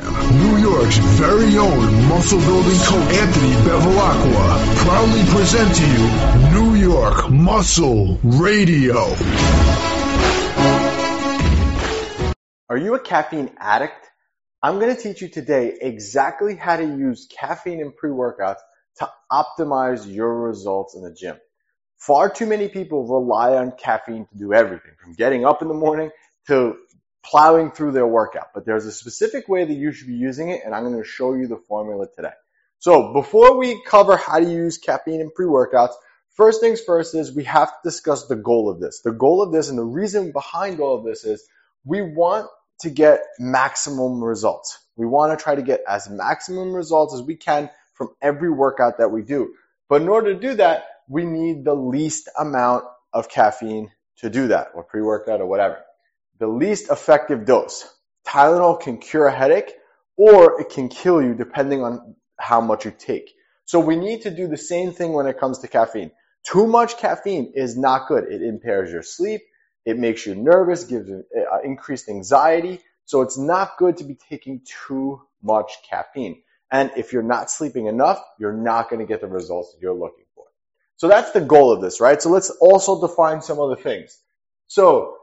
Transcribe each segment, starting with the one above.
New York's very own muscle building coach Anthony Bevilacqua proudly present to you New York Muscle Radio. Are you a caffeine addict? I'm going to teach you today exactly how to use caffeine in pre-workouts to optimize your results in the gym. Far too many people rely on caffeine to do everything from getting up in the morning to plowing through their workout. But there's a specific way that you should be using it and I'm going to show you the formula today. So before we cover how to use caffeine in pre-workouts, first things first is we have to discuss the goal of this. The goal of this and the reason behind all of this is we want to get maximum results. We want to try to get as maximum results as we can from every workout that we do. But in order to do that, we need the least amount of caffeine to do that, or pre-workout or whatever. The least effective dose. Tylenol can cure a headache or it can kill you depending on how much you take. So we need to do the same thing when it comes to caffeine. Too much caffeine is not good. It impairs your sleep. It makes you nervous, gives you uh, increased anxiety. So it's not good to be taking too much caffeine. And if you're not sleeping enough, you're not going to get the results that you're looking for. So that's the goal of this, right? So let's also define some other things. So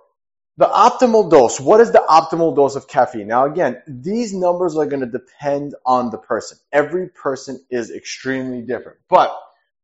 the optimal dose, what is the optimal dose of caffeine? Now again, these numbers are going to depend on the person. Every person is extremely different, but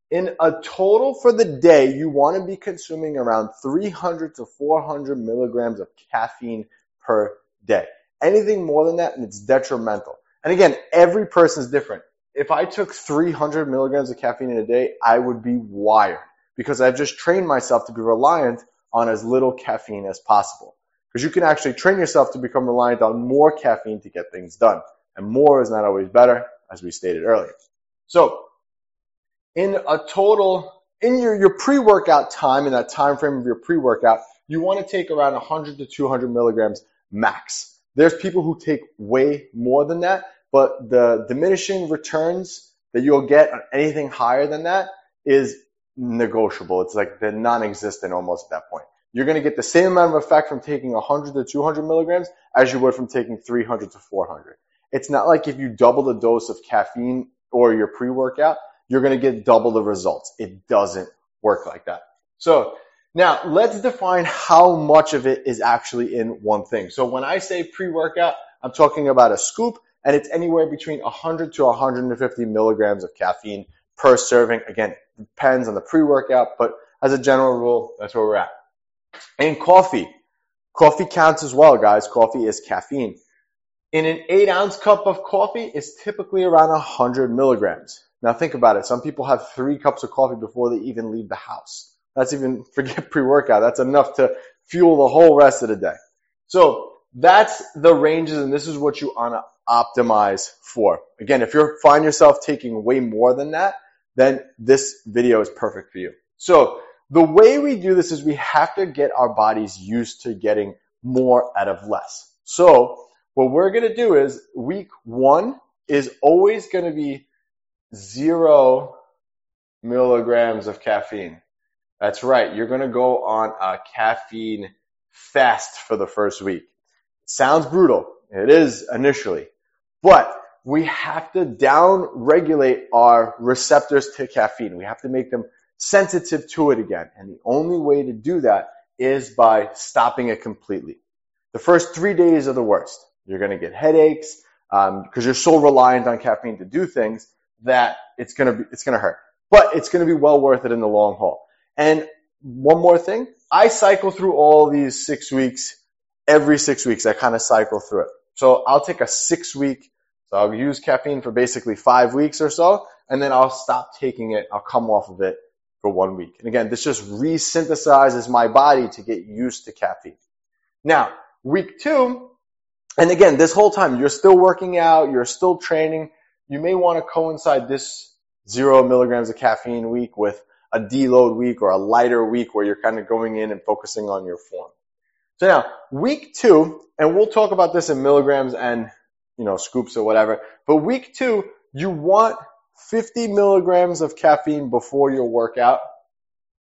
in a total for the day, you want to be consuming around 300 to 400 milligrams of caffeine per day. Anything more than that, and it's detrimental. And again, every person is different. If I took 300 milligrams of caffeine in a day, I would be wired because I've just trained myself to be reliant on as little caffeine as possible. Because you can actually train yourself to become reliant on more caffeine to get things done. And more is not always better, as we stated earlier. So in a total, in your, your pre-workout time, in that time frame of your pre-workout, you want to take around 100 to 200 milligrams max. There's people who take way more than that, but the diminishing returns that you'll get on anything higher than that is negotiable. It's like they're non-existent almost at that point. You're going to get the same amount of effect from taking 100 to 200 milligrams as you would from taking 300 to 400. It's not like if you double the dose of caffeine or your pre-workout, you're going to get double the results. It doesn't work like that. So now let's define how much of it is actually in one thing. So when I say pre-workout, I'm talking about a scoop and it's anywhere between 100 to 150 milligrams of caffeine per serving. Again, depends on the pre-workout, but as a general rule, that's where we're at. And coffee. Coffee counts as well, guys. Coffee is caffeine. In an eight ounce cup of coffee is typically around 100 milligrams. Now think about it. Some people have three cups of coffee before they even leave the house. That's even, forget pre-workout. That's enough to fuel the whole rest of the day. So that's the ranges and this is what you want to optimize for. Again, if you find yourself taking way more than that, then this video is perfect for you. So the way we do this is we have to get our bodies used to getting more out of less. So what we're going to do is week one is always going to be zero milligrams of caffeine. That's right. You're going to go on a caffeine fast for the first week. sounds brutal. It is initially, but we have to down regulate our receptors to caffeine. We have to make them sensitive to it again. And the only way to do that is by stopping it completely. The first three days are the worst. You're going to get headaches because um, you're so reliant on caffeine to do things that it's going to be, it's going to hurt. But it's going to be well worth it in the long haul. And one more thing, I cycle through all these six weeks. Every six weeks, I kind of cycle through it. So I'll take a six week, so I'll use caffeine for basically five weeks or so, and then I'll stop taking it. I'll come off of it for one week. And again, this just resynthesizes my body to get used to caffeine. Now, week two, And again, this whole time you're still working out, you're still training. You may want to coincide this zero milligrams of caffeine week with a deload week or a lighter week where you're kind of going in and focusing on your form. So now, week two, and we'll talk about this in milligrams and, you know, scoops or whatever, but week two, you want 50 milligrams of caffeine before your workout.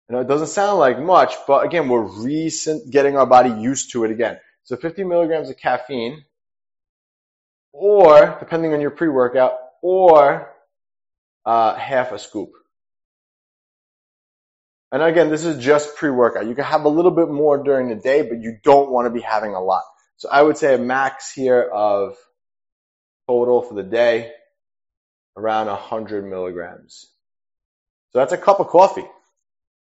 You know, it doesn't sound like much, but again, we're recent getting our body used to it again. So 50 milligrams of caffeine, or depending on your pre-workout, or uh, half a scoop. And again, this is just pre-workout. You can have a little bit more during the day, but you don't want to be having a lot. So I would say a max here of total for the day, around 100 milligrams. So that's a cup of coffee,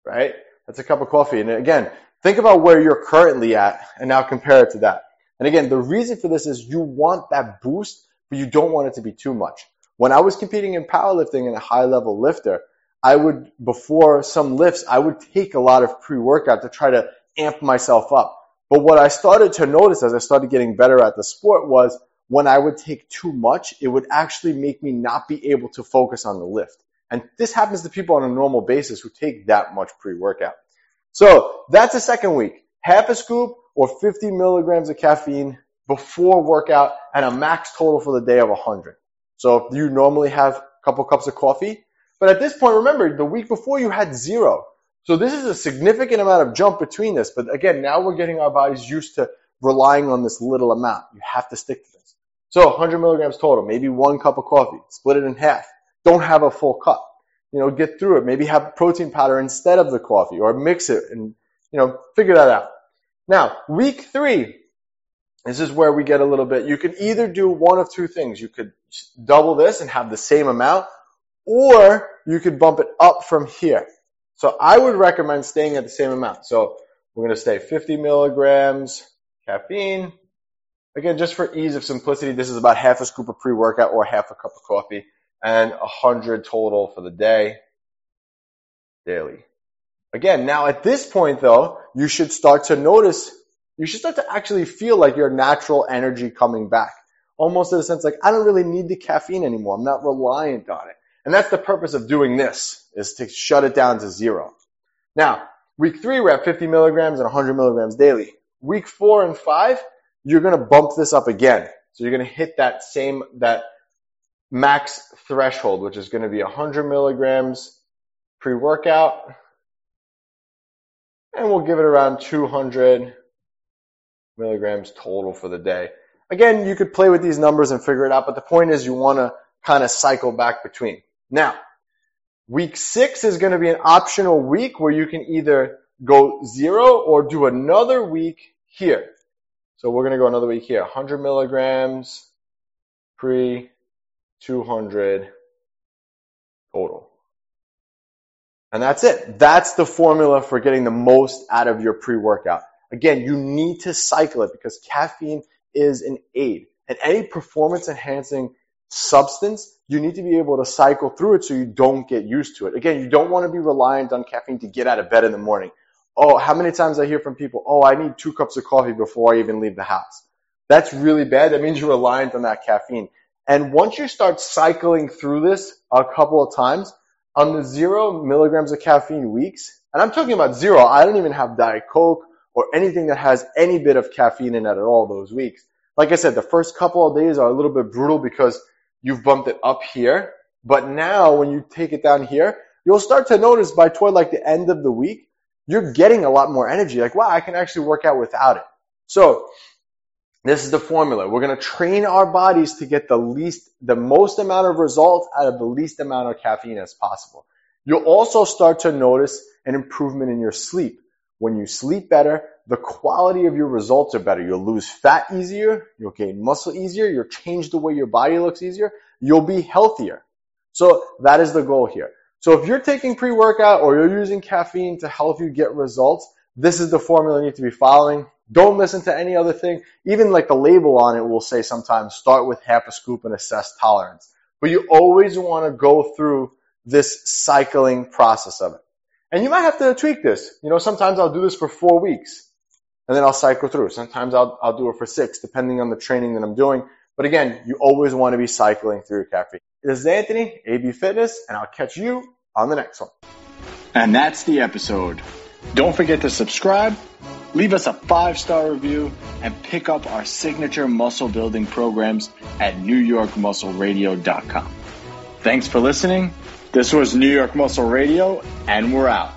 right? That's a cup of coffee. And again, think about where you're currently at and now compare it to that. And again, the reason for this is you want that boost, but you don't want it to be too much. When I was competing in powerlifting and a high level lifter, I would, before some lifts, I would take a lot of pre-workout to try to amp myself up. But what I started to notice as I started getting better at the sport was when I would take too much, it would actually make me not be able to focus on the lift. And this happens to people on a normal basis who take that much pre-workout. So that's the second week. Half a scoop or 50 milligrams of caffeine before workout and a max total for the day of 100. So you normally have a couple cups of coffee, but at this point, remember, the week before you had zero. So this is a significant amount of jump between this. But again, now we're getting our bodies used to relying on this little amount. You have to stick to this. So 100 milligrams total, maybe one cup of coffee, split it in half. Don't have a full cup. You know, get through it. Maybe have protein powder instead of the coffee or mix it and, you know, figure that out. Now, week three, this is where we get a little bit, you can either do one of two things. You could double this and have the same amount, or you could bump it up from here. So I would recommend staying at the same amount. So we're going to stay 50 milligrams caffeine. Again, just for ease of simplicity, this is about half a scoop of pre-workout or half a cup of coffee and 100 total for the day daily. Again, now at this point though, you should start to notice, you should start to actually feel like your natural energy coming back. Almost in a sense like, I don't really need the caffeine anymore. I'm not reliant on it. And that's the purpose of doing this, is to shut it down to zero. Now, week three, we're at 50 milligrams and 100 milligrams daily. Week four and five, you're going to bump this up again. So you're going to hit that same, that max threshold, which is going to be 100 milligrams pre-workout. And we'll give it around 200 milligrams total for the day. Again, you could play with these numbers and figure it out, but the point is you want to kind of cycle back between. Now, week six is going to be an optional week where you can either go zero or do another week here. So we're going to go another week here. 100 milligrams pre 200 total. And that's it. That's the formula for getting the most out of your pre-workout. Again, you need to cycle it because caffeine is an aid. And any performance enhancing substance, you need to be able to cycle through it so you don't get used to it. Again, you don't want to be reliant on caffeine to get out of bed in the morning. Oh, how many times I hear from people, oh, I need two cups of coffee before I even leave the house. That's really bad. That means you're reliant on that caffeine. And once you start cycling through this a couple of times, on the zero milligrams of caffeine weeks, and I'm talking about zero, I don't even have Diet Coke or anything that has any bit of caffeine in it at all those weeks. Like I said, the first couple of days are a little bit brutal because you've bumped it up here. But now when you take it down here, you'll start to notice by toward like the end of the week, you're getting a lot more energy. Like, wow, I can actually work out without it. So this is the formula. We're going to train our bodies to get the least, the most amount of results out of the least amount of caffeine as possible. You'll also start to notice an improvement in your sleep. When you sleep better, the quality of your results are better. You'll lose fat easier. You'll gain muscle easier. You'll change the way your body looks easier. You'll be healthier. So that is the goal here. So if you're taking pre-workout or you're using caffeine to help you get results, this is the formula you need to be following. Don't listen to any other thing. Even like the label on it will say sometimes start with half a scoop and assess tolerance. But you always want to go through this cycling process of it. And you might have to tweak this. You know, sometimes I'll do this for four weeks. and then I'll cycle through. Sometimes I'll, I'll do it for six, depending on the training that I'm doing. But again, you always want to be cycling through caffeine. This is Anthony, AB Fitness, and I'll catch you on the next one. And that's the episode. Don't forget to subscribe, leave us a five star review, and pick up our signature muscle building programs at NewYorkMuscleRadio.com. Thanks for listening. This was New York Muscle Radio, and we're out.